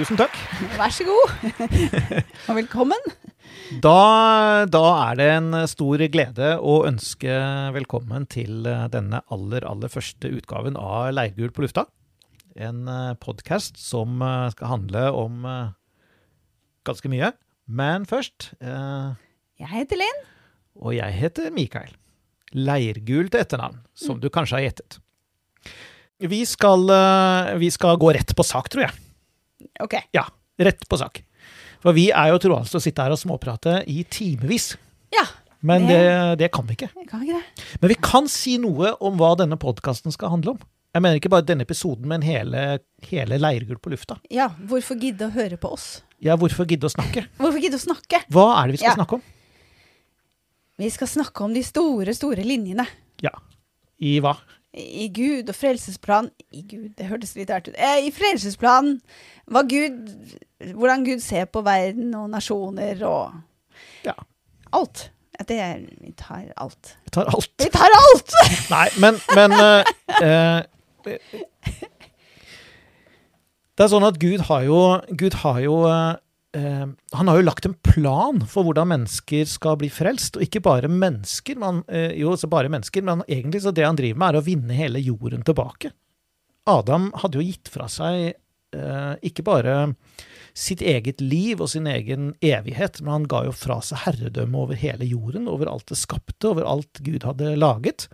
Tusen takk. Vær så god. Og velkommen. Da, da er det en stor glede å ønske velkommen til denne aller, aller første utgaven av Leirgul på lufta. En podkast som skal handle om ganske mye. Men først eh, Jeg heter Linn. Og jeg heter Mikael. Leirgul til etternavn, som du kanskje har gjettet. Vi skal, eh, vi skal gå rett på sak, tror jeg. Ok. Ja, rett på sak. For vi er jo troende å sitte her og småprate i timevis. Ja. Men det, det kan vi ikke. Jeg kan ikke det. Men vi kan si noe om hva denne podkasten skal handle om. Jeg mener ikke bare denne episoden, men hele, hele Leirgull på lufta. Ja, hvorfor gidde å høre på oss? Ja, hvorfor gidde å snakke? Hvorfor gidde å snakke? Hva er det vi skal Ja. snakke om? Vi skal snakke om de store, store linjene. Ja. I hva? I Gud og frelsesplan I Gud, det hørtes litt rart ut. Eh, I frelsesplanen. var Gud Hvordan Gud ser på verden og nasjoner og Ja. alt. Det er Vi tar alt. Vi tar alt. Vi tar alt! Nei, men, men uh, uh, Det er sånn at Gud har jo, Gud har jo eh, Han har jo lagt en plan for hvordan mennesker skal bli frelst. Og ikke bare mennesker, men, eh, jo, bare mennesker, men egentlig så det han driver med, er å vinne hele jorden tilbake. Adam hadde jo gitt fra seg eh, ikke bare sitt eget liv og sin egen evighet, men han ga jo fra seg herredømme over hele jorden, over alt det skapte, over alt Gud hadde laget.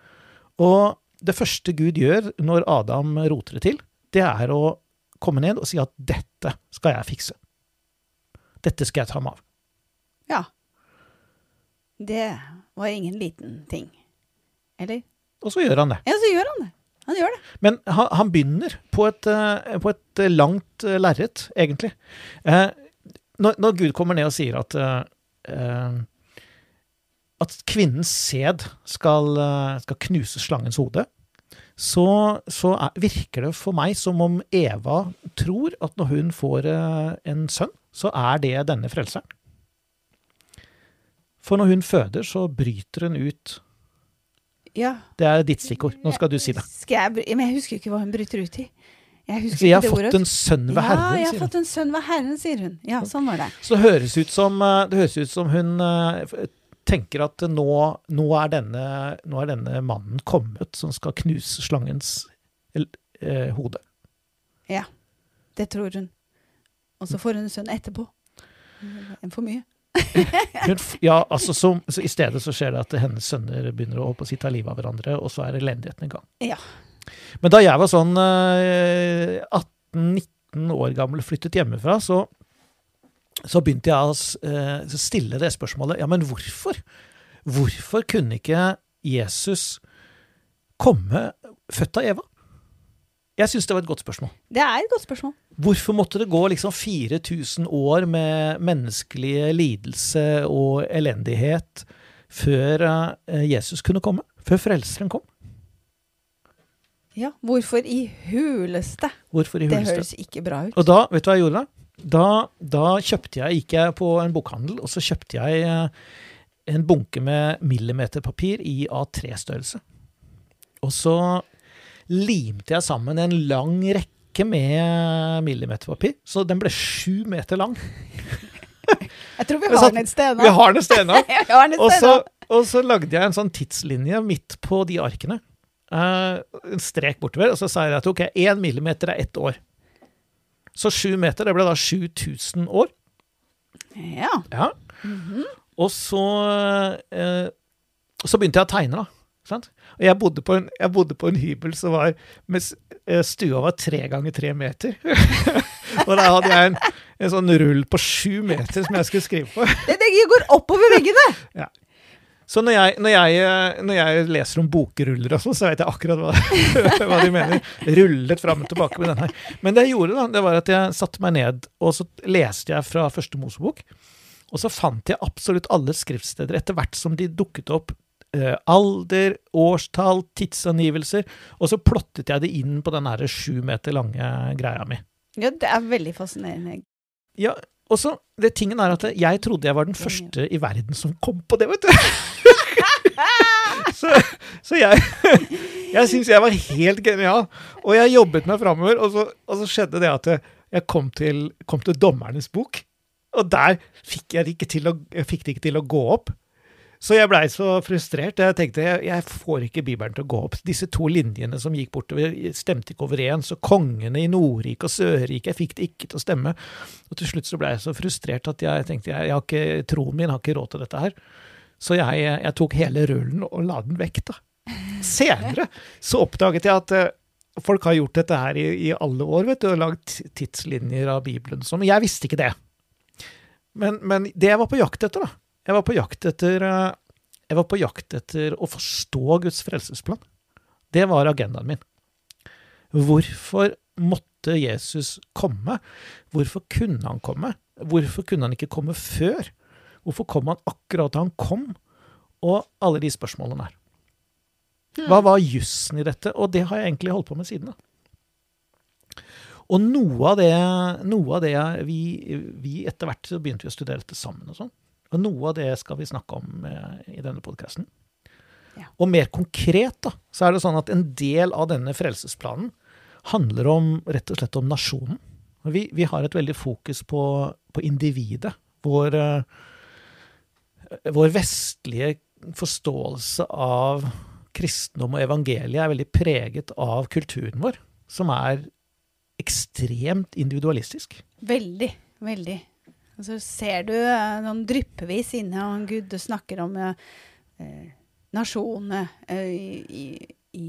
Og det første Gud gjør når Adam roter det til, det er å komme ned og si at 'dette skal jeg fikse'. Dette skal jeg ta meg av. Ja. Det var ingen liten ting. Eller? Og så gjør han det. Ja, så gjør han det. Han gjør det. Men han, han begynner på et, eh, på et eh, langt eh, lerret, egentlig. Eh, når, når Gud kommer ned og sier at eh, at kvinnens sæd skal, skal knuse slangens hode, så, så er, virker det for meg som om Eva tror at når hun får en sønn, så er det denne frelseren. For når hun føder, så bryter hun ut Ja. Det er ditt stikkord. Nå skal du si det. Skal jeg, men jeg husker ikke hva hun bryter ut i. Jeg husker Så jeg har ikke det fått en sønn ved Herren, ja, jeg har fått en sønn ved Herren, sier hun. Ja, sånn var det. Så det høres ut som, eh, det høres ut som hun eh, tenker at nå, nå, er denne, nå er denne mannen kommet som skal knuse slangens eh, hode. Ja, det tror hun. Og så får hun en sønn etterpå. En for mye. Ja, altså så, så I stedet så skjer det at hennes sønner begynner å å si ta livet av hverandre, og så er elendigheten i gang. Ja. Men da jeg var sånn eh, 18-19 år gammel, flyttet hjemmefra, så, så begynte jeg å eh, stille det spørsmålet Ja, men hvorfor? Hvorfor kunne ikke Jesus komme født av Eva? Jeg syns det var et godt spørsmål. Det er et godt spørsmål. Hvorfor måtte det gå liksom 4000 år med menneskelig lidelse og elendighet før eh, Jesus kunne komme? Før Frelseren kom? Ja, Hvorfor i huleste? Hvorfor i Det huleste? høres ikke bra ut. Og da, vet du hva jeg gjorde da? Da, da kjøpte jeg, gikk jeg på en bokhandel, og så kjøpte jeg eh, en bunke med millimeterpapir i A3-størrelse. Og så limte jeg sammen en lang rekke med millimeterpapir, så den ble sju meter lang. Jeg tror vi har den et sted nå. Vi har den et sted nå. Og så, og så lagde jeg en sånn tidslinje midt på de arkene. Uh, en strek bortover, og så sa jeg at ok, én millimeter er ett år. Så sju meter, det ble da 7000 år. Ja. Ja. Og så uh, Så begynte jeg å tegne, da. Sant? Og jeg bodde, på en, jeg bodde på en hybel som var med, eh, Stua var tre ganger tre meter. og der hadde jeg en, en sånn rull på sju meter som jeg skulle skrive på. Det, det går oppover veggene! Så når jeg, når jeg, eh, når jeg leser om bokruller og sånn, så vet jeg akkurat hva, hva de mener. Rullet fram og tilbake med den her. Men det jeg gjorde, da, det var at jeg satte meg ned, og så leste jeg fra første Mosebok. Og så fant jeg absolutt alle skriftsteder etter hvert som de dukket opp. Eh, alder, årstall, tidsangivelser. Og så plottet jeg det inn på den sju meter lange greia mi. Ja, det er veldig fascinerende. Ja, og så, det tingen er at jeg trodde jeg var den første i verden som kom på det, vet du. så, så jeg Jeg syns jeg var helt genial. Og jeg jobbet meg framover, og, så- og så skjedde det at jeg kom til, kom til dommernes bok, og der fikk jeg, ikke til å, jeg fikk det ikke til å gå opp. Så jeg blei så frustrert. Jeg tenkte jeg, jeg får ikke Bibelen til å gå opp. Disse to linjene som gikk bortover, stemte ikke overens. Og kongene i Nordrike og Sørrike, jeg fikk det ikke til å stemme. Og til slutt så blei jeg så frustrert at jeg tenkte jeg, jeg har ikke, troen min har ikke råd til dette her. Så jeg, jeg tok hele rullen og la den vekk, da. Senere så oppdaget jeg at eh, folk har gjort dette her i, i alle år, vet du, og lagd tidslinjer av Bibelen. Så, men jeg visste ikke det. Men, men det jeg var på jakt etter, da Jeg var på jakt etter eh, Jeg var på jakt etter å forstå Guds frelsesplan. Det var agendaen min. Hvorfor måtte Jesus komme? Hvorfor kunne han komme? Hvorfor kunne han ikke komme før? Hvorfor kom han akkurat da han kom? Og alle de spørsmålene der. Hva var jussen i dette? Og det har jeg egentlig holdt på med siden. da. Og noe av det, noe av det vi, vi etter hvert så begynte vi å studere dette sammen. Og sånn. Og noe av det skal vi snakke om eh, i denne podkasten. Ja. Og mer konkret da, så er det sånn at en del av denne frelsesplanen handler om rett og slett om nasjonen. Vi, vi har et veldig fokus på, på individet. Vår, eh, vår vestlige forståelse av kristendom og evangeliet er veldig preget av kulturen vår, som er ekstremt individualistisk. Veldig, veldig. Og så ser du eh, noen dryppevis inne, og Gud snakker om eh, eh, nasjonene eh, i, i, i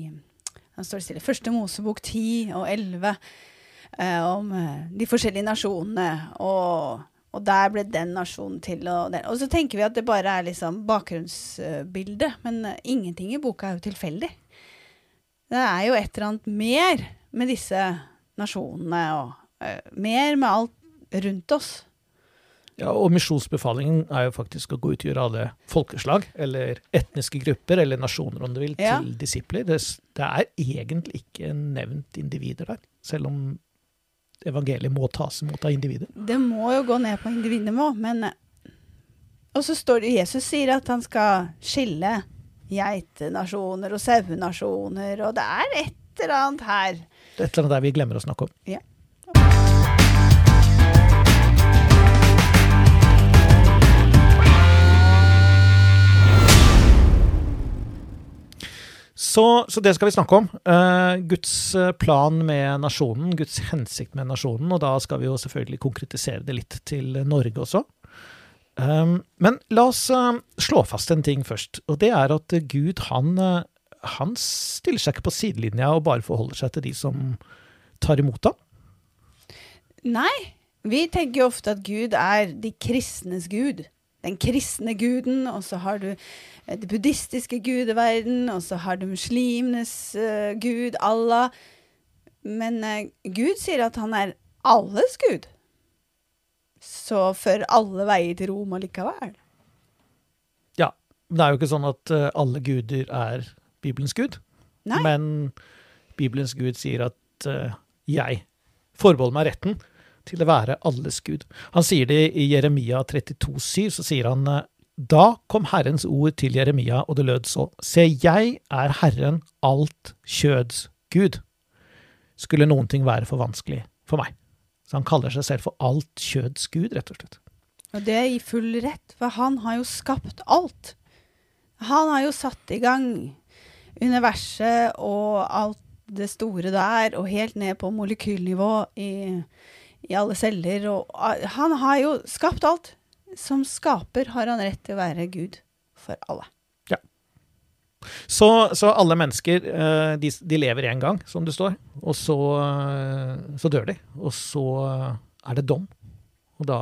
Han står stille. Første Mosebok 10 og 11 eh, om de forskjellige nasjonene. Og, og der ble den nasjonen til. Og, den. og så tenker vi at det bare er liksom bakgrunnsbildet, men ingenting i boka er jo tilfeldig. Det er jo et eller annet mer med disse nasjonene, og eh, mer med alt rundt oss. Ja, og misjonsbefalingen er jo faktisk å gå ut og gjøre alle folkeslag, eller etniske grupper, eller nasjoner om du vil, Ja. til disipler. Det, det er egentlig ikke nevnt individer der, selv om evangeliet må tas imot av individer. Det må jo gå ned på individnivå, men eh, Og så står det Jesus sier at han skal skille geitenasjoner og sauenasjoner, og det er et eller annet her. Det er et eller annet der vi glemmer å snakke om. Ja. Så, så det skal vi snakke om. Uh, Guds eh, plan med nasjonen, Guds hensikt med nasjonen, og da skal vi jo selvfølgelig konkretisere det litt til Norge også. Um, men la oss uh, slå fast en ting først, og det er at Gud, han, han stiller seg ikke på sidelinja og bare forholder seg til de som tar imot ham. Nei, vi tenker jo ofte at Gud er de kristnes gud. Den kristne guden, og så har du eh, det buddhistiske gudeverden, og så har du muslimenes uh, gud, Allah. Men uh, Gud sier at han er alles gud. Så fører alle veier til Roma likevel. Ja, det er jo ikke sånn at uh, alle guder er Bibelens gud, Nei. men Bibelens gud sier at jeg forbeholder meg retten til å være alles gud. Han sier det i Jeremia 32,7, så sier han eh, da kom Herrens ord til Jeremia, og det lød så, se, jeg er Herren alt kjøds Gud. Skulle noen ting være for vanskelig for meg? Så han kaller seg selv for alt kjøds Gud, rett og slett. Og det er i full rett, for han har jo skapt alt. Han har jo satt i gang universet og alt det store der, og helt ned på molekylnivå i, i alle celler. Og ah, han har jo skapt alt. Som skaper har han rett til å være Gud for alle. Så, så alle mennesker, eh, de, de lever én gang, som det står, og så, eh, så dør de. Og så er det dom. Og da,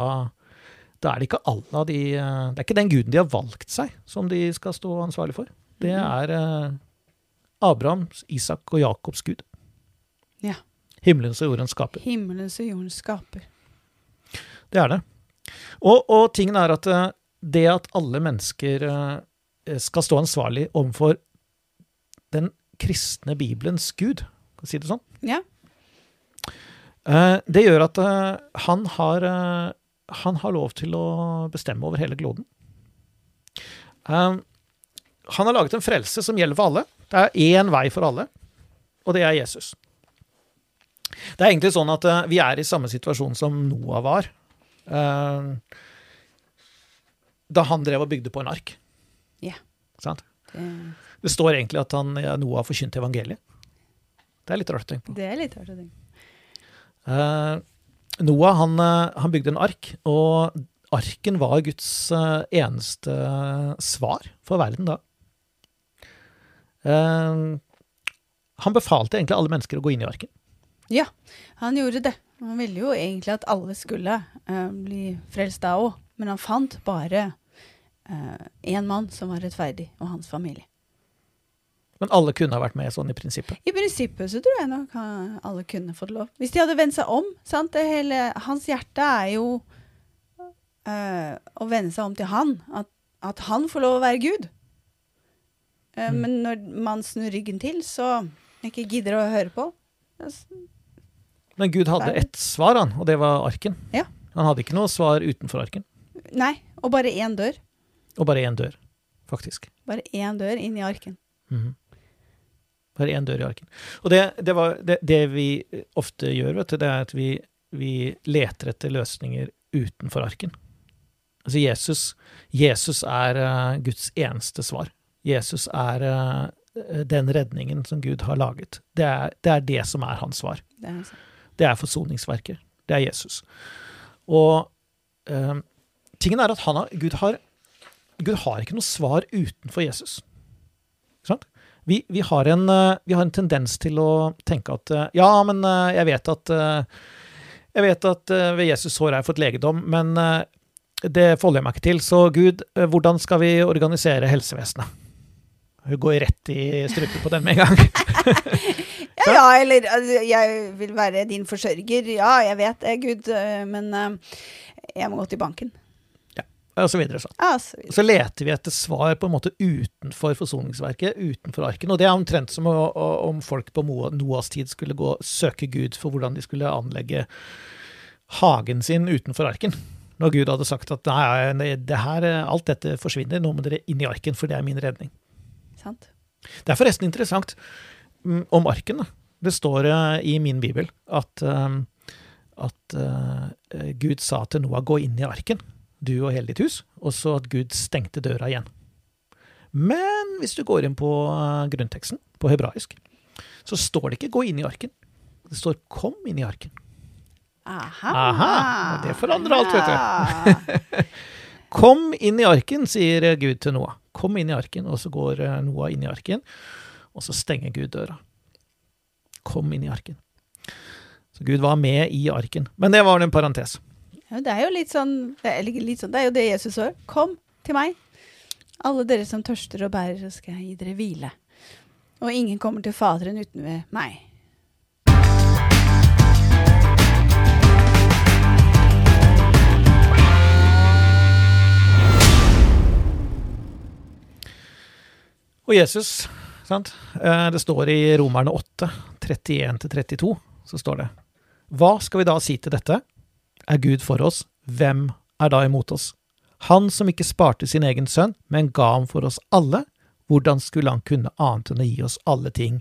da er det ikke alle av de eh, Det er ikke den guden de har valgt seg, som de skal stå ansvarlig for. Det er eh, Abrahams, Isak og Jakobs gud. Ja. Himmelens og jordens skaper. Himmelens og jordens skaper. Det er det. Og, og tingen er at eh, det at alle mennesker eh, skal stå ansvarlig overfor den kristne Bibelens Gud, kan si det sånn, Ja. eh, det gjør at han har han har lov til å bestemme over hele kloden. Eh, han har laget en frelse som gjelder for alle. Det er én vei for alle, og det er Jesus. Det er egentlig sånn at uh, vi er i samme situasjon som Noah var. Uh, da han drev og bygde på en ark. Ja. Yeah. Det, Det står egentlig at han, ja, Noah forkynte evangeliet. Det er litt rart å tenke på. det er litt rart å tenke. Eh, Noah han, han bygde en ark, og arken var Guds eneste svar for verden da. Uh, han befalte egentlig alle mennesker å gå inn i arken. Ja, han gjorde det. Han ville jo egentlig at alle skulle uh, bli frelst da òg, men han fant bare én mann som var rettferdig, og hans familie. Men alle kunne ha vært med sånn i prinsippet. I prinsippet så tror jeg nok alle kunne fått lov. Hvis de hadde vendt seg om. sant? Det hele, hans hjerte er jo uh, å vende seg om til han. At, at han får lov å være Gud. Eh, Mm. Men når man snur ryggen til, så ikke gidder å høre på. Men Gud hadde ett svar, han, og det var arken. Ja. Han hadde ikke noe svar utenfor arken. Nei, og bare én dør. Og bare én dør, faktisk. Bare én dør inn i arken. Mhm. Bare én dør i arken. Og det, det, var, det, det vi ofte gjør, vet du, det er at vi, vi leter etter løsninger utenfor arken. Altså Jesus, Jesus er eh, Guds eneste svar. Jesus er eh, den redningen som Gud har laget. Det er, det er det som er hans svar. Det er sant. Det er forsoningsverket. Det er Jesus. Og eh, tingen er at har, Gud, har, Gud har ikke noe svar utenfor Jesus. Vi, vi, har en, eh, vi har en tendens til å tenke at eh, ja, men eh, jeg vet at jeg vet at ved Jesus sår har jeg fått legedom, men det forholder jeg meg ikke til. Så Gud, hvordan skal vi organisere helsevesenet? Hun går rett i strupen på den med en gang. Ja, ja, eller altså, jeg vil være din forsørger. Ja, jeg vet det, Gud, øh, men øh, jeg må gå til banken. Og så videre sånn. Ja, så videre. Så leter vi etter svar på en måte utenfor forsoningsverket, utenfor arken. Og det er omtrent som om folk på Noas tid skulle gå og søke Gud for hvordan de skulle anlegge hagen sin utenfor arken. Når Gud hadde sagt at nei, nei, det her, alt dette forsvinner, nå må dere inn i arken, for det er min redning. Sant? Det er forresten interessant om arken. da. Det står eh, i min bibel at, eh, at eh, Gud sa til Noah gå inn i arken, du og hele ditt hus, og så at Gud stengte døra igjen. Men hvis du går inn på grunnteksten, på hebraisk, så står det ikke 'gå inn i arken'. Det står 'kom inn i arken'. Aha. Aha, det forandrer alt, vet du. Kom inn i arken, sier Gud til Noah. Kom inn i arken, og så går Noah inn i arken, og så stenger Gud døra. Kom inn i arken. Så Gud var med i arken. Men det var en parentes. Ja, det er jo litt sånn det er, litt sånn, det er jo det Jesus sa. Kom til meg, alle dere som tørster og bærer, så skal jeg gi dere hvile. Og ingen kommer til Faderen uten ved meg. Og Jesus, sant? Eh, det står i Romerne 8, 31-32, så står det Hva skal vi da si til dette? Er Gud for oss? Hvem er da imot oss? Han som ikke sparte sin egen sønn, men ga ham for oss alle, hvordan skulle han kunne annet enn å gi oss alle ting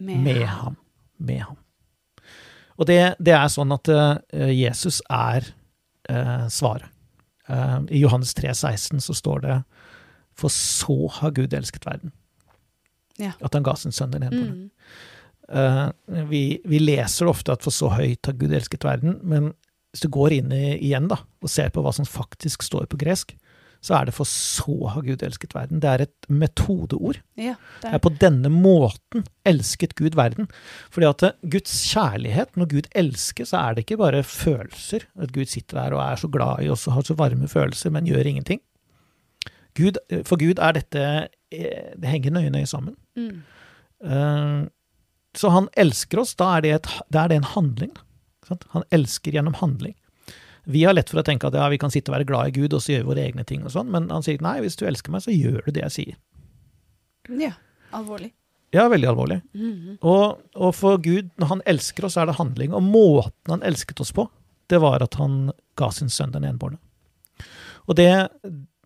med ham? Med ham. Og det, det er sånn at eh, Jesus er eh, svaret. Eh, I Johannes 3, 16 så står det For så har Gud elsket verden. Ja. At han ga sin sønn den ene. Mm. Uh, vi, vi leser ofte at for så høyt har Gud elsket verden, men hvis du går inn i, igjen da, og ser på hva som faktisk står på gresk, så er det for så har Gud elsket verden. Det er et metodeord. Ja, det Det er er, på denne måten elsket Gud verden. Fordi at eh, Guds kjærlighet, når Gud elsker, så er det ikke bare følelser. At Gud sitter der og er så glad i oss og har så varme følelser, men gjør ingenting. Gud, for Gud er dette eh, Det henger nøye, nøye sammen. mm. Uh, Så han elsker oss, da er det, et, da er det en handling. Sant? Han elsker gjennom handling. Vi har lett for å tenke at ja, vi kan sitte og være glad i Gud, og så gjøre våre egne ting og sånn, men han sier nei, hvis du elsker meg, så gjør du det jeg sier. ja, alvorlig. Ja, veldig alvorlig. Mhm. Og, og for Gud, når han elsker oss, er det handling. Og måten han elsket oss på, det var at han ga sin sønn den enbårne. Og det,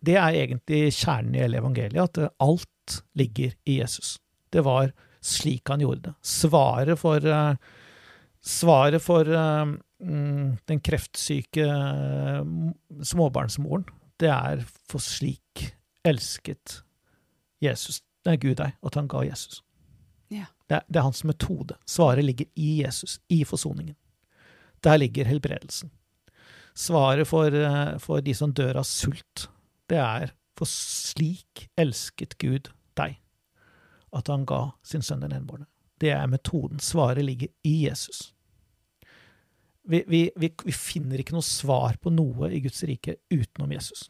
det er egentlig kjernen i hele evangeliet, at eh, alt ligger i Jesus. Det var slik han gjorde det. Svaret for, eh, Svaret for uh, den kreftsyke uh, småbarnsmoren, det er for slik elsket Jesus, det er Gud deg, at han ga Jesus. Ja. Det, er, det er hans metode. Svaret ligger i Jesus, i forsoningen. Der ligger helbredelsen. Svaret for, for de som dør av sult, det er for slik elsket Gud deg, at han ga sin sønn den enbårne. Det er metoden. Svaret ligger i Jesus. Vi, vi, vi, vi, finner ikke noe svar på noe i Guds rike utenom Jesus.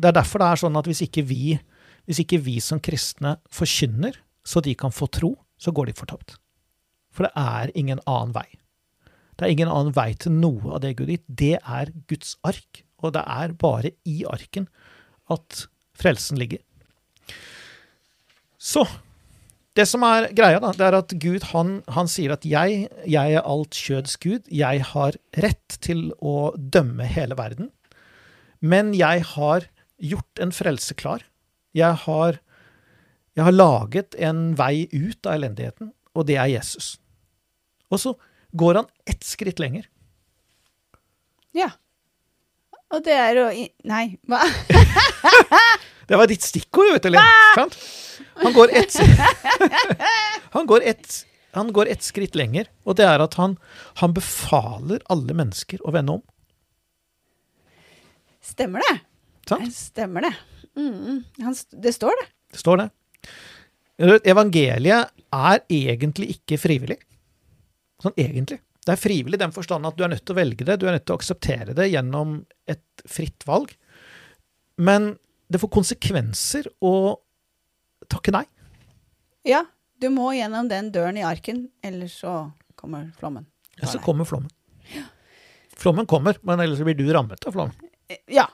Det er derfor det er sånn at hvis ikke vi, hvis ikke vi som kristne forkynner så de kan få tro, så går de fortapt. For det er ingen annen vei. Det er ingen annen vei til noe av det Gud gitt. Det er Guds ark, og det er bare i arken at frelsen ligger. Så det som er greia, da, det er at Gud han, han sier at jeg, jeg er alt kjøds Gud. Jeg har rett til å dømme hele verden. Men jeg har gjort en frelse klar. Jeg har, jeg har laget en vei ut av elendigheten, og det er Jesus. Og så går han ett skritt lenger. Ja. Og det er å Nei, hva? det var ditt stikkord, vet du, Linn. Han går ett han, går ett, han går ett skritt lenger, og det er at han, han befaler alle mennesker å vende om. Stemmer det. Sant? Stemmer det. Mm, han, det står det. Det står det. Evangeliet er egentlig ikke frivillig. Sånn egentlig. Det er frivillig i den forstand at du er nødt til å velge det, du er nødt til å akseptere det gjennom et fritt valg. Men det får konsekvenser å takke nei. Ja, du må gjennom den døren i arken, ellers så kommer flommen. Ja, så kommer flommen. Flommen kommer, men ellers blir du rammet av flommen. Ja.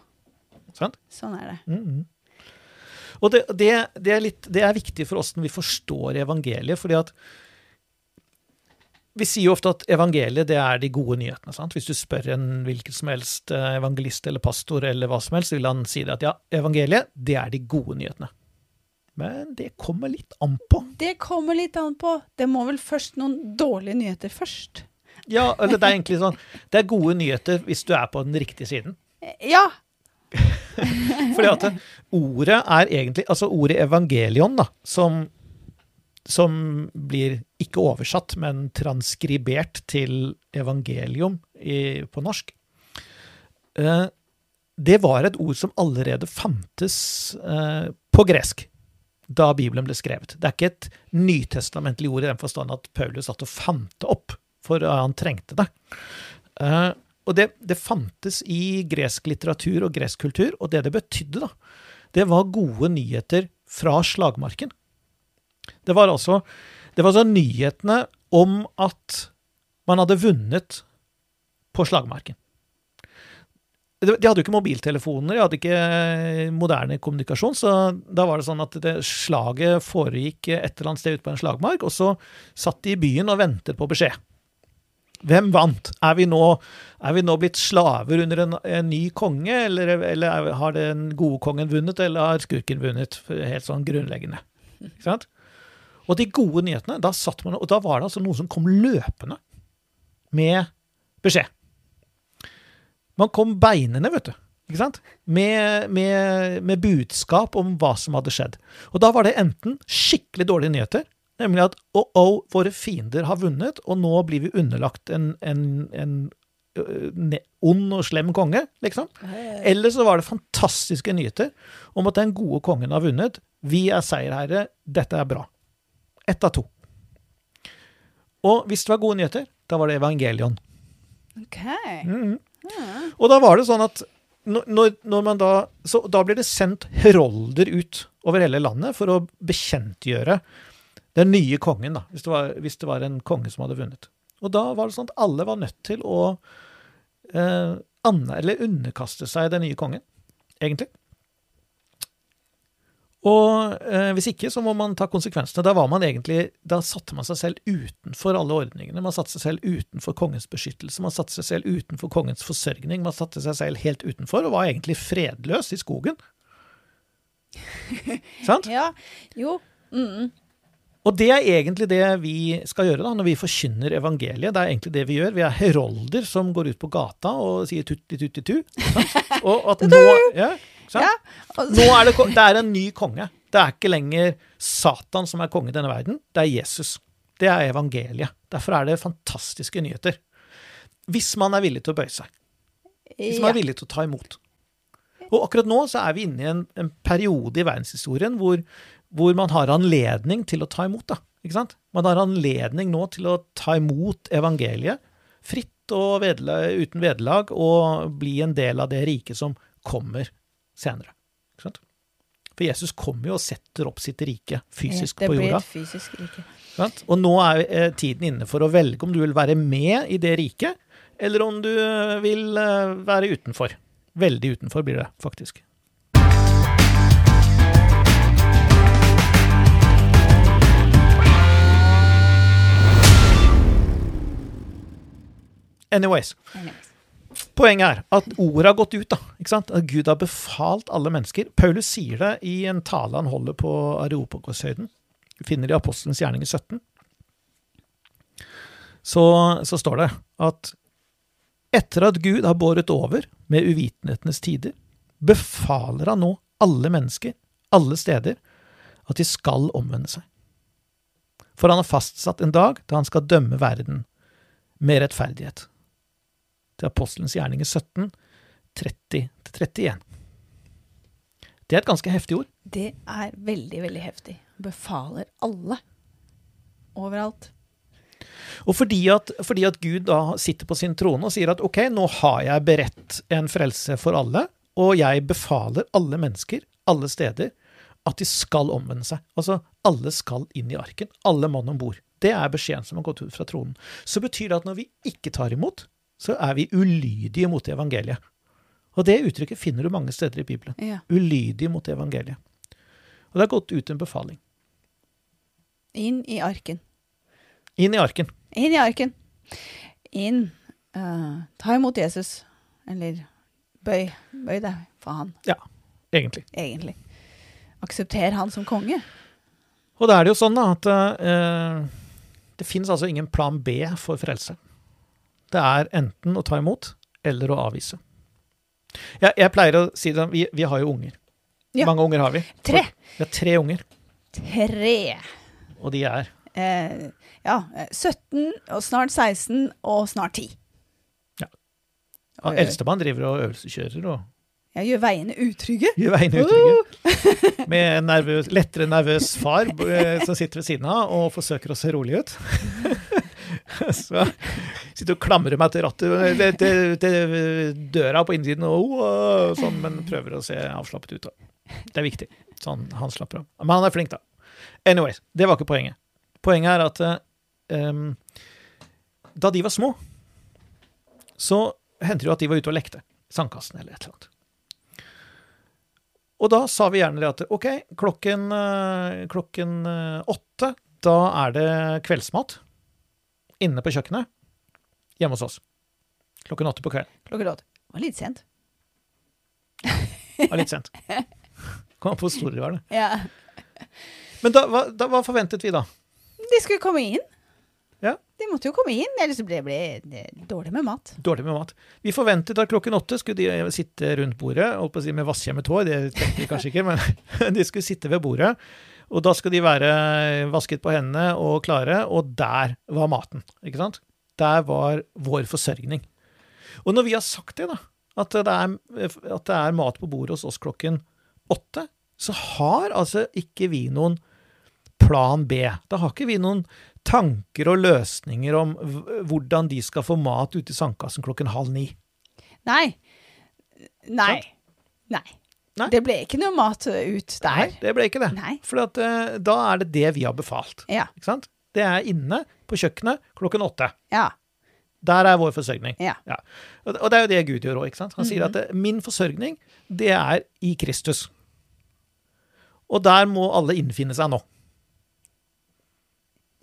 Sånn, sånn er det. Mm -hmm. Og det, det, det, er litt, det, er viktig for oss når vi forstår evangeliet, fordi at vi sier jo ofte at evangeliet det er de gode nyhetene. sant? Hvis du spør en hvilken som helst eh, evangelist eller pastor eller hva som helst, så vil han si det at ja, evangeliet det er de gode nyhetene. Men det kommer litt an på. Det kommer litt an på. Det må vel først noen dårlige nyheter først. Ja, eller det er egentlig sånn Det er gode nyheter hvis du er på den riktige siden. Ja. Fordi at ordet er egentlig Altså ordet evangelion, da, som som blir ikke oversatt, men transkribert til evangelium i, på norsk. Eh, det var et ord som allerede fantes eh, på gresk da Bibelen ble skrevet. Det er ikke et nytestamentlig ord i den forstand at Paulus satt og fant det opp, for han trengte det. Eh, og det, det, fantes i gresk litteratur og gresk kultur, og det det betydde, da, det var gode nyheter fra slagmarken. Det var altså, det var altså nyhetene om at man hadde vunnet på slagmarken. De hadde jo ikke mobiltelefoner, de hadde ikke moderne kommunikasjon, så da var det sånn at det, slaget foregikk et eller annet sted ute på en slagmark, og så satt de i byen og ventet på beskjed. Hvem vant? Er vi nå, er vi nå blitt slaver under en, en ny konge, eller, eller, har den gode kongen vunnet, eller har skurken vunnet? Helt sånn grunnleggende. Ikke sant? Og de gode nyhetene, da, satt man, og da var det altså noen som kom løpende med beskjed. Man kom beinene, vet du. Ikke sant? Med, med, med, budskap om hva som hadde skjedd. Og da var det enten skikkelig dårlige nyheter, nemlig at oh, oh, våre fiender har vunnet, og nå blir vi underlagt en, en, en ond og slem konge, liksom. Eller så var det fantastiske nyheter om at den gode kongen har vunnet. Vi er seierherre, dette er bra. Ett av to. Og hvis det var gode nyheter, da var det evangelion. Ok. Mm. Og da var det sånn at når, når, man da Så da blir det sendt herolder ut over hele landet for å bekjentgjøre den nye kongen, da, hvis det, var, hvis det var en konge som hadde vunnet. Og da var det sånn at alle var nødt til å eh, anne, eller underkaste seg den nye kongen, egentlig. Og eh, hvis ikke, så må man ta konsekvensene. Da var man egentlig, da satte man seg selv utenfor alle ordningene. Man satte seg selv utenfor kongens beskyttelse, man satte seg selv utenfor kongens forsørgning. Man satte seg selv helt utenfor og var egentlig fredløs i skogen. Sant? Ja, jo. Mm. Og det er egentlig det vi skal gjøre da, når vi forkynner evangeliet. Det er egentlig det vi gjør. Vi er herolder som går ut på gata og sier tutti-tutti-tu. Og at nå, ja. Ja, nå er det, det er en ny konge. Det er ikke lenger Satan som er konge i denne verden. Det er Jesus. Det er evangeliet. Derfor er det fantastiske nyheter. Hvis man er villig til å bøye seg. Hvis man er villig til å ta imot. Og akkurat nå så er vi inne i en, en periode i verdenshistorien hvor, hvor man har anledning til å ta imot. da, ikke sant? Man har anledning nå til å ta imot evangeliet fritt og vedle, uten vederlag og bli en del av det riket som kommer senere. Ikke sant? For Jesus kommer jo og setter opp sitt rike fysisk det på blir jorda. et fysisk rike. Sant? Og nå er eh, tiden inne for å velge om du vil være med i det riket, eller om du vil eh, være utenfor. Veldig utenfor blir det, faktisk. Anyways. Anyways. Poenget er at ordet har gått ut. da, ikke sant? At Gud har befalt alle mennesker. Paulus sier det i en tale han holder på Areopagoshøyden. Finner i Apostelens gjerning i 17. Så, så står det at etter at Gud har båret over med uvitenhetenes tider, befaler han nå alle mennesker, alle steder, at de skal omvende seg. For han har fastsatt en dag da han skal dømme verden med rettferdighet til Apostelens gjerninger 17, 30-31. Det er et ganske heftig ord. Det er veldig, veldig heftig. Befaler alle. Overalt. Og fordi at, fordi at Gud da sitter på sin trone og sier at ok, nå har jeg beredt en frelse for alle, og jeg befaler alle mennesker, alle steder, at de skal omvende seg. Altså, alle skal inn i arken. Alle mann om bord. Det er beskjeden som har gått ut fra tronen. Så betyr det at når vi ikke tar imot, så er vi ulydige mot evangeliet. Og det uttrykket finner du mange steder i Bibelen. Ja. Ulydige mot evangeliet. Og det har gått ut en befaling. Inn i arken. Inn i arken. Inn i arken. Inn. Uh, ta imot Jesus. Eller bøy. Bøy deg for han, Ja, Egentlig. egentlig. Aksepter han som konge. Og da er det jo sånn da, at uh, det finnes altså ingen plan B for frelse. Det er enten å ta imot eller å avvise. Jeg, jeg pleier å si det, vi, vi har jo unger. Ja. Mange unger har vi. Tre. Vi har tre unger, Tre. og de er Eh, ja, eh, 17, og snart 16, og snart 10. Ja. Oi. Eldstemann driver og øvelseskjører og ja, gjør veiene utrygge. gjør veiene utrygge. Med en nervøs, lettere nervøs far eh, som sitter ved siden av og forsøker å se rolig ut. Så sitter og klamrer meg til rattet til, til, til døra på innsiden, og, og sånn, men prøver å se avslappet ut. Da. Det er viktig. Sånn, han slapper av. Men han er flink, da. Anyways, det var ikke poenget. Poenget er at um, da de var små, så hendte det jo at de var ute og lekte. Sandkassen eller et eller annet. Og da sa vi gjerne det at ok, klokken, eh, klokken eh, åtte, da er det kveldsmat inne på kjøkkenet hjemme hos oss. Klokken åtte på kvelden. Klokken åtte. Det var litt sent. Det var litt sent. Kom an på hvor store de var, det. Ja. Men da, hva, da, hva forventet vi da? De skulle komme inn. Ja. De måtte jo komme inn, ellers ble det dårlig med mat. Dårlig med mat. Vi forventet at klokken åtte skulle de sitte rundt bordet, holdt på å si med vasskjemmet hår, det tenkte vi kanskje ikke, men de skulle sitte ved bordet. Og da skal de være vasket på hendene og klare, og der var maten. ikke sant? Der var vår forsørgning. Og når vi har sagt det, da, at det er, at det er mat på bordet hos oss klokken åtte, så har altså ikke vi noen plan B. Da har ikke vi noen tanker og løsninger om hvordan de skal få mat ute i sandkassen klokken halv ni. Nei. Nei. Nei. Nei. Det ble ikke noe mat ut Nei, der. det ble ikke det. For at, eh, da er det det vi har befalt. Ja. Ikke sant? Det er inne på kjøkkenet klokken åtte. Ja. Der er vår forsørgning. Ja. Ja. og det er jo det Gud gjør òg. Han sier Mhm. at eh, min forsørgning, det er i Kristus. Og der må alle innfinne seg nå.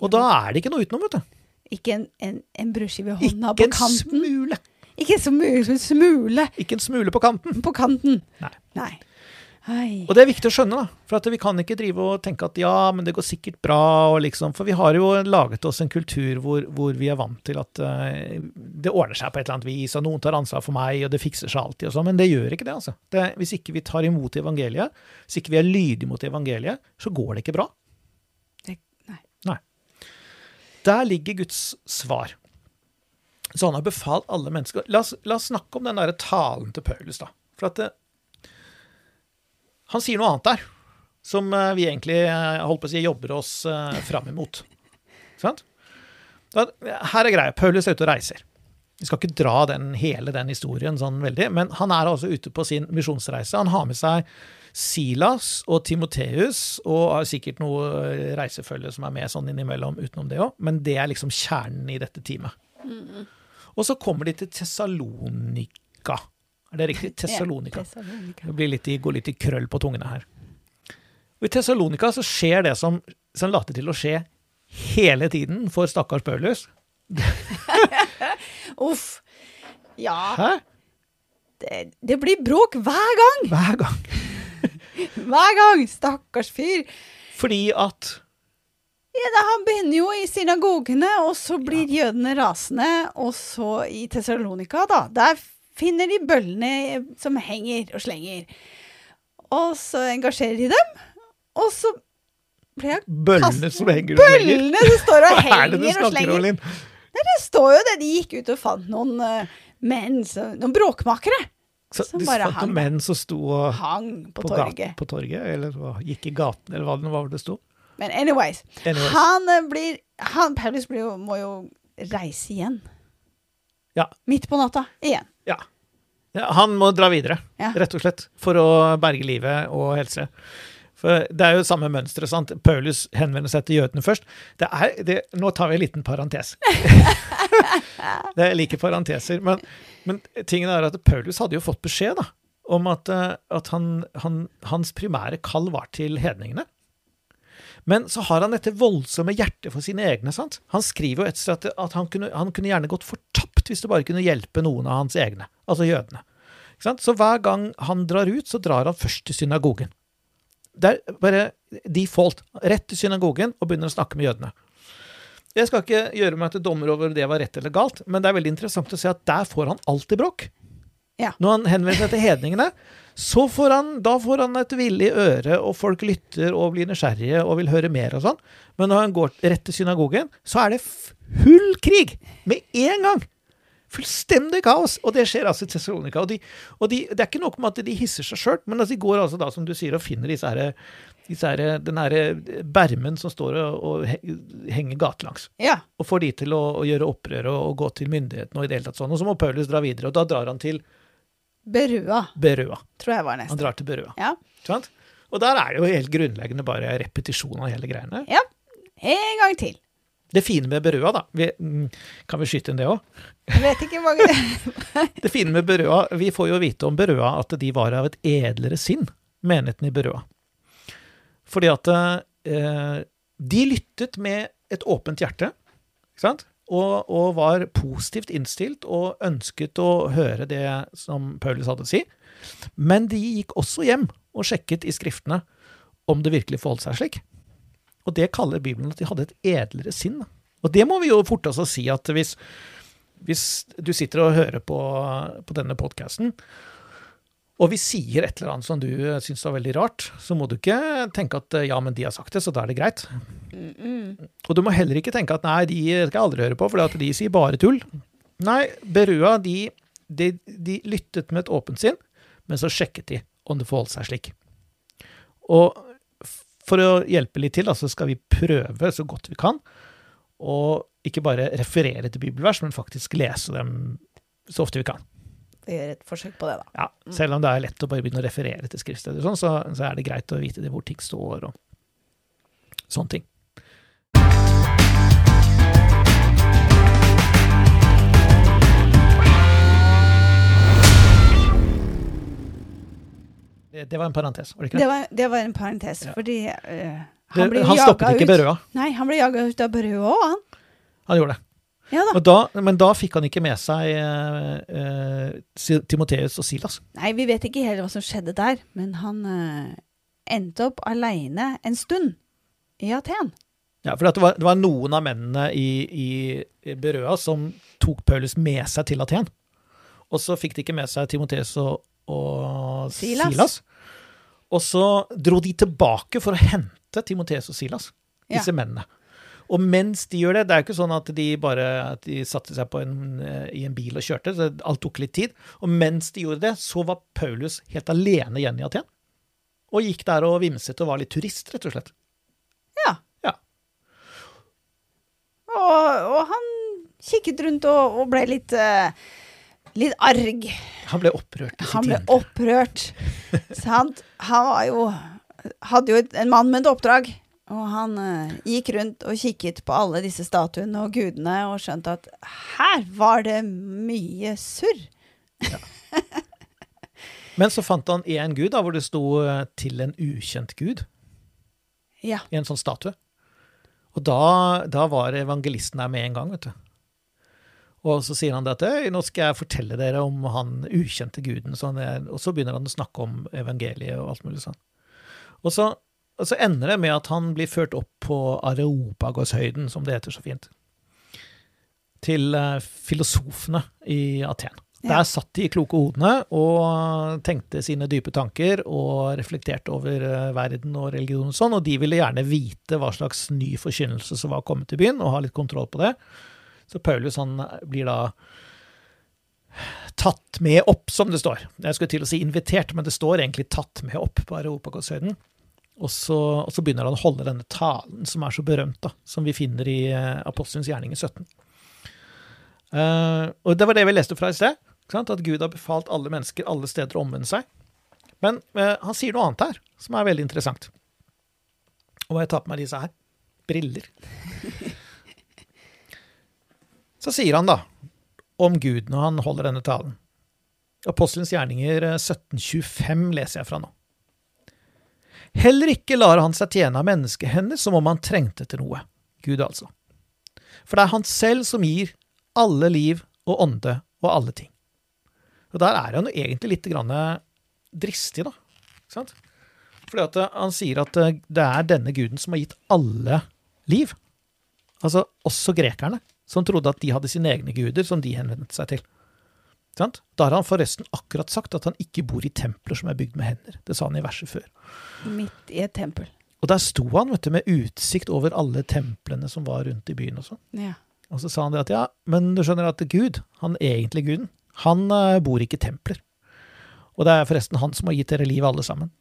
Og da er det ikke noe utenom, vet du. Ikke en, en, en brødskive i hånda Ikke på en kanten. smule. Ikke så mye som en smule Ikke en smule på kanten. på kanten. Nei. Nei. Hei. Og det er viktig å skjønne, da. For at vi kan ikke drive og tenke at ja, men det går sikkert bra, og liksom For vi har jo laget oss en kultur hvor, hvor vi er vant til at uh, det ordner seg på et eller annet vis, og noen tar ansvar for meg, og det fikser seg alltid, og sånn. Men det gjør ikke det, altså. Det, hvis ikke vi tar imot evangeliet, hvis ikke vi er lydige mot evangeliet, så går det ikke bra. Det, nei. Der ligger Guds svar. Så han har befalt alle mennesker La oss, la oss snakke om den derre talen til Paulus, da. For at det, han sier noe annet der, som eh, vi egentlig eh, holdt på å si, jobber oss eh, fram imot. Sant? Her er greia. Paulus er ute og reiser. Vi skal ikke dra den, hele den historien sånn veldig, men han er altså ute på sin misjonsreise. Han har med seg Silas og Timoteus, og har sikkert noe reisefølge som er med sånn innimellom utenom det òg, men det er liksom kjernen i dette teamet. Og så kommer de til Tessalonika. Er det riktig? Tessalonika. Det blir litt, går litt i krøll på tungene her. Og I Tessalonika så skjer det som, som later til å skje hele tiden for stakkars Paulus. Uff. Ja, Hæ? det, det blir bråk hver gang! Hver gang. Hver gang! Stakkars fyr. Fordi at Ja, da, han begynner jo i synagogene, og så blir jødene rasende. Og så i Tessalonika, da. Der finner de bøllene som henger og slenger. Og så engasjerer de dem. Og så blir jeg bøllene som henger og slenger. Bøllene som står og er henger og snakker om. Nei, det står jo det. De gikk ut og fant noen uh, menn, noen bråkmakere, Så Som du bare fant hang noen menn som sto og, hang på, på, torget. gaten, på torget, eller hva, gikk i gaten, eller hva det var det sto. Men anyways, Anyways. han uh, blir han, Paulus blir jo, må jo reise igjen. Ja. Midt på natta. Igjen. Ja. ja. Han må dra videre, Ja. rett og slett, for å berge livet og helse. For Det er jo samme mønsteret. sant? Paulus henvender seg til jødene først. Det er, det, nå tar vi en liten parentes. det er like parenteser. Men, men tingen er at Paulus hadde jo fått beskjed da, om at, eh, at han, han, hans primære kall var til hedningene. Men så har han dette voldsomme hjertet for sine egne. sant? Han skriver jo et sted at, at han, kunne, han kunne gjerne gått fortapt hvis det bare kunne hjelpe noen av hans egne, altså jødene. Så hver gang han drar ut, så drar han først til synagogen. Det er bare default. Rett til synagogen og begynner å snakke med jødene. Jeg skal ikke gjøre meg til dommer over det var rett eller galt, men det er veldig interessant å se at der får han alltid bråk. Ja. Når han henvender seg til hedningene, så får han, da får han et villig øre, og folk lytter og blir nysgjerrige og vil høre mer og sånn. Men når han går rett til synagogen, så er det full krig! Med en gang! Fullstendig kaos! Og det skjer altså i Tessalonika. Og, de, og de, det er ikke nok med at de hisser seg sjøl, men altså de går altså da, som du sier, og finner disse her, disse her, den herre bermen som står og, og henger gatelangs. Ja. Og får de til å, å gjøre opprør og, og gå til myndighetene og i det hele tatt sånn. Og så må Paulus dra videre, og da drar han til Berua, Berua. tror jeg var Han drar til Berua. Ja. Sant? Og der er det jo helt grunnleggende bare repetisjon av hele greiene. ja. En gang til. Det fine med Berøa, da vi, mm, Kan vi skyte inn det òg? Jeg vet ikke hva Det fine med Berøa Vi får jo vite om Berøa at de var av et edlere sinn, menigheten i Berøa. Fordi at eh, de lyttet med et åpent hjerte, ikke sant? Og, og var positivt innstilt og ønsket å høre det som Paulus hadde å si. Men de gikk også hjem og sjekket i skriftene om det virkelig forholdt seg slik. Og det kaller Bibelen at de hadde et edlere sinn. Og det må vi jo forte oss å si at hvis, hvis du sitter og hører på, på denne podkasten, og vi sier et eller annet som du syns var veldig rart, så må du ikke tenke at ja, men de har sagt det, så da er det greit. Og du må heller ikke tenke at nei, de skal jeg aldri høre på, for de sier bare tull. Nei, Berua, de, de, de lyttet med et åpent sinn, men så sjekket de om det forholdt seg slik. Og for å hjelpe litt til, da, så skal vi prøve så godt vi kan, å ikke bare referere til bibelvers, men faktisk lese dem så ofte vi kan. Vi gjør et forsøk på det, da. Ja, selv om det er lett å bare begynne å referere til skriftsteder, sånn, så, så er det greit å vite det hvor ting står, og sånne ting. Det var en parentes, var det ikke Det det? var, det var en parentes, Ja. fordi uh, Han, han ble han jaga stoppet ikke. Berøa. Nei, han ble jaga ut av Berøa òg, han. Han gjorde det. Ja da. Da, men da fikk han ikke med seg uh, uh, Timoteus og Silas. Nei, vi vet ikke helt hva som skjedde der, men han endte opp aleine en stund i Aten. Ja, for det, var, det var noen av mennene i, i Berøa som tok Paulus med seg til Aten. Og så fikk de ikke med seg Timoteus og, og Silas. Silas. Og så dro de tilbake for å hente Timoteus og Silas, Ja. disse mennene. Og mens de gjør det, det er jo ikke sånn at de bare at de satte seg på en, eh, i en bil og kjørte, så alt tok litt tid. Og mens de gjorde det, så var Paulus helt alene igjen i Aten. Og gikk der og vimset og var litt turist, rett og slett. Ja. Ja. Og, og han kikket rundt og, og ble litt uh, litt arg. Han ble opprørt. Han ble opprørt. Sant? Han var jo Hadde jo en mann med et oppdrag. Og han eh, gikk rundt og kikket på alle disse statuene og gudene og skjønte at her var det mye surr. Men så fant han én gud, da, hvor det sto eh, 'til en ukjent gud' Ja. i en sånn statue. Og da, da var evangelisten der med en gang, vet du. Og så sier han det at «Øy, nå skal jeg fortelle dere om han ukjente guden. Så er, og så begynner han å snakke om evangeliet og alt mulig sånn. Og så, og så ender det med at han blir ført opp på Areopagos-høyden, som det heter så fint. Til eh, filosofene i Aten. Der satt de kloke hodene og tenkte sine dype tanker og reflekterte over eh, verden og religion og sånn, og de ville gjerne vite hva slags ny forkynnelse som var kommet til byen, og ha litt kontroll på det. Så Paulus han blir da tatt med opp, som det står. Jeg skulle til å si invitert, men det står egentlig tatt med opp på Areopagos-høyden. Og og så begynner han å holde denne talen som er så berømt, da, som vi finner i eh, Apostelens gjerninger 17. Uh, og det var det vi leste fra i sted, at Gud har befalt alle mennesker alle steder å omvende seg. Men uh, han sier noe annet her, som er veldig interessant. Og jeg tar på meg disse her? Briller. Så sier han da, om Gud når han holder denne talen. Apostelens gjerninger eh, 1725 leser jeg fra nå. Heller ikke lar han seg tjene av menneskehender som om han trengte til noe. Gud, altså. For det er han selv som gir alle liv og ånde og alle ting. Og der er han jo egentlig litt grann dristig, da. Ikke sant? Fordi eh, han sier at eh, det er denne guden som har gitt alle liv. Altså også grekerne, som trodde at de hadde sine egne guder som de henvendte seg til. Sant? Da har han forresten akkurat sagt at han ikke bor i templer som er bygd med hender. Det sa han i verset før. Midt i et tempel. Og der sto han vet du, med utsikt over alle templene som var rundt i byen. Og sånn. Ja. Og så sa han det at ja, men du skjønner at Gud, han egentlig guden, han eh, bor ikke i templer. Og det er forresten han som har gitt dere liv, alle sammen.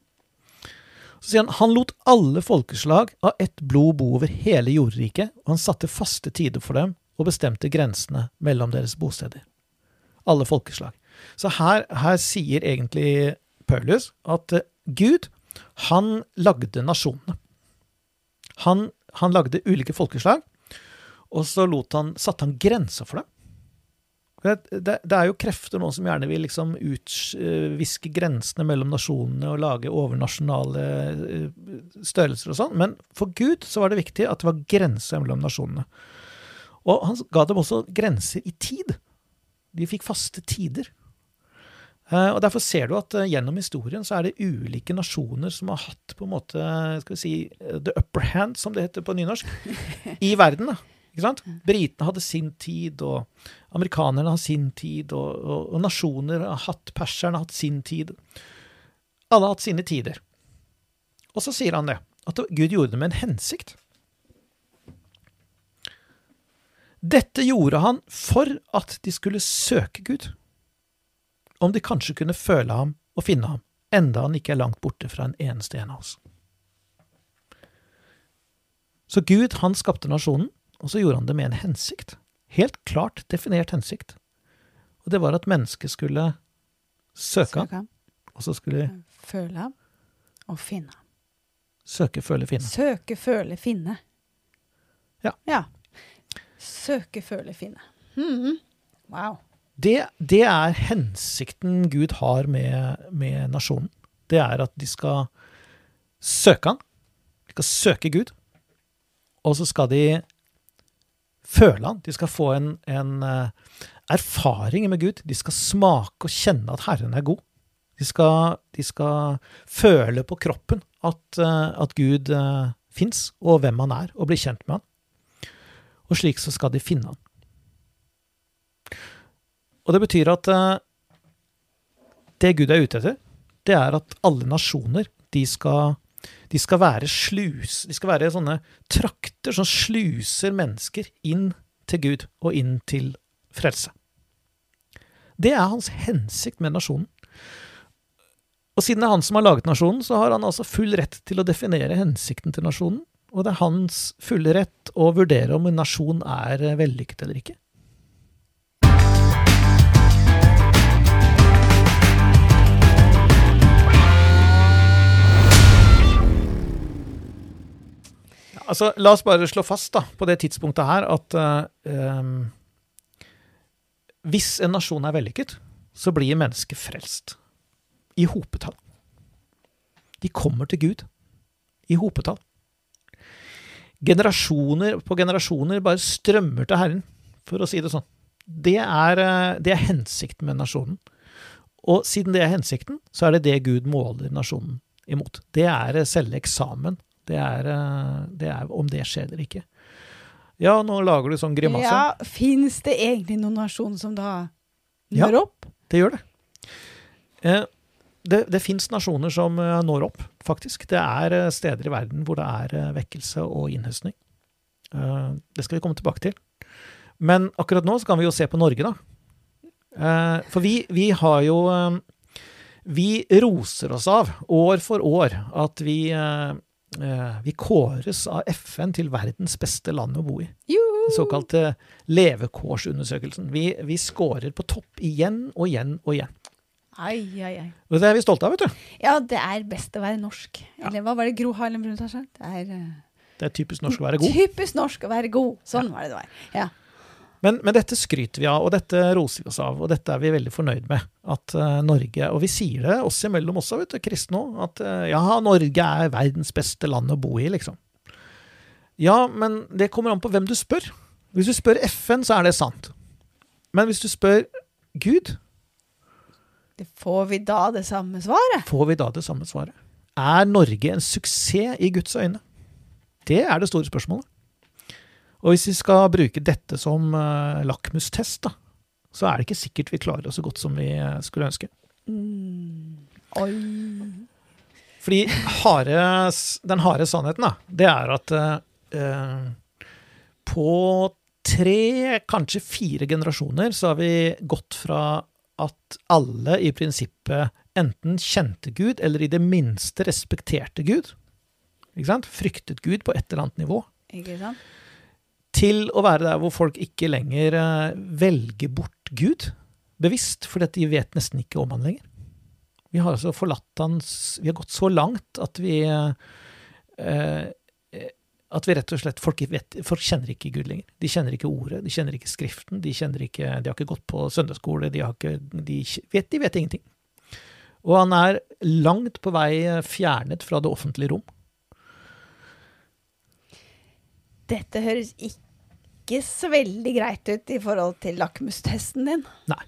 Så sier han han lot alle folkeslag av ett blod bo over hele jordriket, og han satte faste tider for dem og bestemte grensene mellom deres bosteder. Alle folkeslag. Så her, her sier egentlig Paulus at eh, Gud, han lagde nasjonene. Han, han lagde ulike folkeslag, og så han, satte han grenser for dem. Det, det, det er jo krefter nå som gjerne vil liksom utviske grensene mellom nasjonene og lage overnasjonale eh, størrelser og sånn, men for Gud så var det viktig at det var grenser mellom nasjonene. Og han ga dem også grenser i tid. De fikk faste tider. Eh, Og Derfor ser du at eh, gjennom historien så er det ulike nasjoner som har hatt på en måte, skal vi si, eh, the upper hand, som det heter på nynorsk, i verden. da. Ikke sant? Britene hadde sin tid, og amerikanerne har sin tid, og, og, og nasjoner har hatt, perserne har hatt sin tid. Alle har hatt sine tider. Og så sier han det, at Gud gjorde det med en hensikt. Dette gjorde han for at de skulle søke Gud. Om de kanskje kunne føle ham og finne ham, enda han ikke er langt borte fra en eneste en av oss. Så Gud, han skapte nasjonen, og så gjorde han det med en hensikt. Helt klart definert hensikt. Og det var at mennesket skulle søke Søke ham, og så skulle de føle ham og finne ham. søke, føle, finne. Søke, føle, finne. Ja. Ja. Søke, føle, finne. Mm. Wow. Det, det er hensikten Gud har med, med nasjonen. det er at de skal søke han. De skal søke Gud. Og så skal de føle han. De skal få en, en eh, erfaring med Gud. De skal smake og kjenne at Herren er god. De skal, de skal føle på kroppen at, eh, at Gud uh, fins, og hvem han er, og bli kjent med han. Og slik så skal de finne han. Og det betyr at uh, det Gud er ute etter, det er at alle nasjoner, de skal, de skal være slus, de skal være sånne trakter som sluser mennesker inn til Gud og inn til frelse. Det er hans hensikt med nasjonen. Og siden det er han som har laget nasjonen, så har han altså full rett til å definere hensikten til nasjonen. Og det er hans fulle rett å vurdere om en nasjon er vellykket eller ikke. Altså, la oss bare slå fast da, på det tidspunktet her at uh, hvis en nasjon er vellykket, så blir mennesket frelst. I hopetall. De kommer til Gud i hopetall. Generasjoner på generasjoner bare strømmer til Herren, for å si det sånn. Det er, uh, det er hensikten med nasjonen. Og siden det er hensikten, så er det det Gud måler nasjonen imot. Det er uh, selve eksamen det er, eh, det er, om det skjer eller ikke. Ja, nå lager du sånn grimase. Ja, Fins det egentlig noen nasjon som da når ja, opp? Det gjør det. Eh, det, det fins nasjoner som eh, når opp, faktisk. Det er eh, steder i verden hvor det er vekkelse og innhøstning. Eh, det skal vi komme tilbake til. Men akkurat nå så kan vi jo se på Norge, da. Eh, for vi, vi har jo Vi roser oss av år for år at vi Eh, vi kåres av FN til verdens beste land å bo i. Den såkalte levekårsundersøkelsen. Vi, vi scorer på topp igjen og igjen og igjen. Ai, ai, ai. Og det er vi stolte av, vet du. Ja, det er best å være norsk. Eller hva var det Gro Harlem Brundtland sa? Det uh, det er typisk norsk å være god. Typisk norsk å være god. Sånn ja. var det det var. Ja. Men, men, dette skryter vi av, og dette roser vi oss av, og dette er vi veldig fornøyd med. At uh, Norge Og vi sier det oss imellom også, vet du, kristne òg, at uh, ja, Norge er verdens beste land å bo i, liksom. Ja, men det kommer an på hvem du spør. Hvis du spør FN, så er det sant. Men hvis du spør Gud Får vi da det samme svaret? Får vi da det samme svaret? Er Norge en suksess i Guds øyne? Det er det store spørsmålet. Og hvis vi skal bruke dette som uh, lakmustest, da, så er det ikke sikkert vi klarer oss så godt som vi eh, skulle ønske. Mm. Oi. Fordi hare, den harde sannheten, da, det er at uh, på tre, kanskje fire generasjoner, så har vi gått fra at alle i prinsippet enten kjente Gud, eller i det minste respekterte Gud. Ikke sant? Fryktet Gud på et eller annet nivå. Ikke sant? til å være der hvor folk ikke lenger uh, velger bort Gud bevisst, fordi de vet nesten ikke om han lenger. Vi har altså forlatt hans Vi har gått så langt at vi uh, at vi rett og slett folk, vet, folk, kjenner ikke Gud lenger. De kjenner ikke ordet, de kjenner ikke Skriften, de, kjenner ikke, de har ikke gått på søndagsskole, de, har ikke, de, vet, de vet ingenting. Og han er langt på vei fjernet fra det offentlige rom. Dette høres ikke ikke så veldig greit ut i forhold til lakmustesten din. Nei.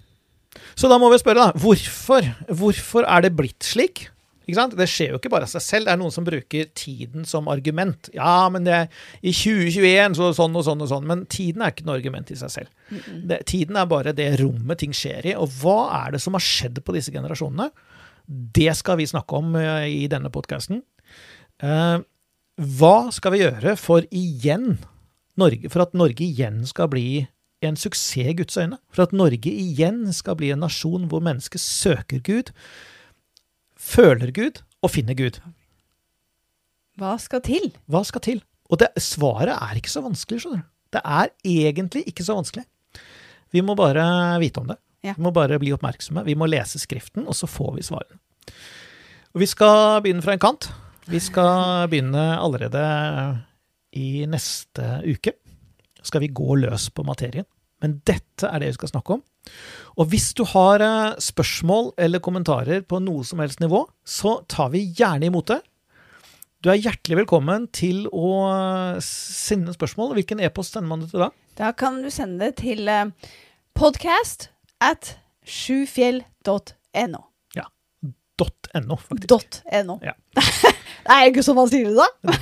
Så da må vi spørre, da. Hvorfor, hvorfor er det blitt slik? Det skjer jo ikke bare av seg selv. Det er noen som bruker tiden som argument. Ja, men det er i 2021 så sånn og sånn og sånn. Men tiden er ikke noe argument i seg selv. Mm -mm. Det, tiden er bare det rommet ting skjer i. Og hva er det som har skjedd på disse generasjonene? Det skal vi snakke om uh, i denne podkasten. Uh, hva skal vi gjøre for igjen Norge, for at Norge igjen skal bli en suksess i Guds øyne. For at Norge igjen skal bli en nasjon hvor mennesket søker Gud, føler Gud og finner Gud. Hva skal til? Hva skal til? Og det, svaret er ikke så vanskelig, skjønner du. Det er egentlig ikke så vanskelig. Vi må bare vite om det. Ja. Vi må bare bli oppmerksomme. Vi må lese Skriften, og så får vi svarene. Og vi skal begynne fra en kant. Vi skal begynne allerede i neste uke skal vi gå løs på materien. Men dette er det vi skal snakke om. Og hvis du har eh, spørsmål eller kommentarer på noe som helst nivå, så tar vi gjerne imot det. Du er hjertelig velkommen til å eh, sende spørsmål. Hvilken e-post sender man det til da? Da kan du sende det til eh, podcast at sjufjell.no. .no, faktisk. Dot .no. Ja. det er ikke som man sier det, da.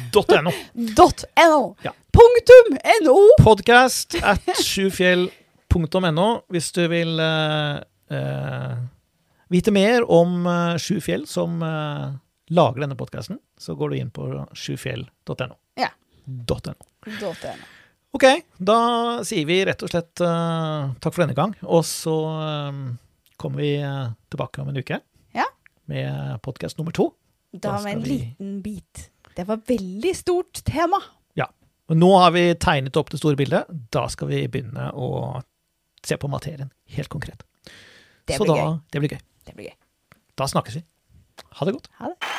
.no. Dot .no. Ja. Punktum .no. Podcast at sjufjell.no hvis du vil uh, uh, vite mer om uh, Sju fjell som uh, lager denne podkasten. Så går du inn på sjufjell.no. Ja. .no. .no. Ok, da sier vi rett og slett eh, takk for denne gang. Og så eh, kommer vi eh, tilbake om en uke Ja. med podkast nummer to. Da Da med en vi- liten bit. Det var veldig stort tema. Og nå har vi tegnet opp det store bildet. Da skal vi begynne å se på materien helt konkret. Det Så blir da, det blir gøy. Det blir gøy. Da snakkes vi. Ha det godt. Ha det.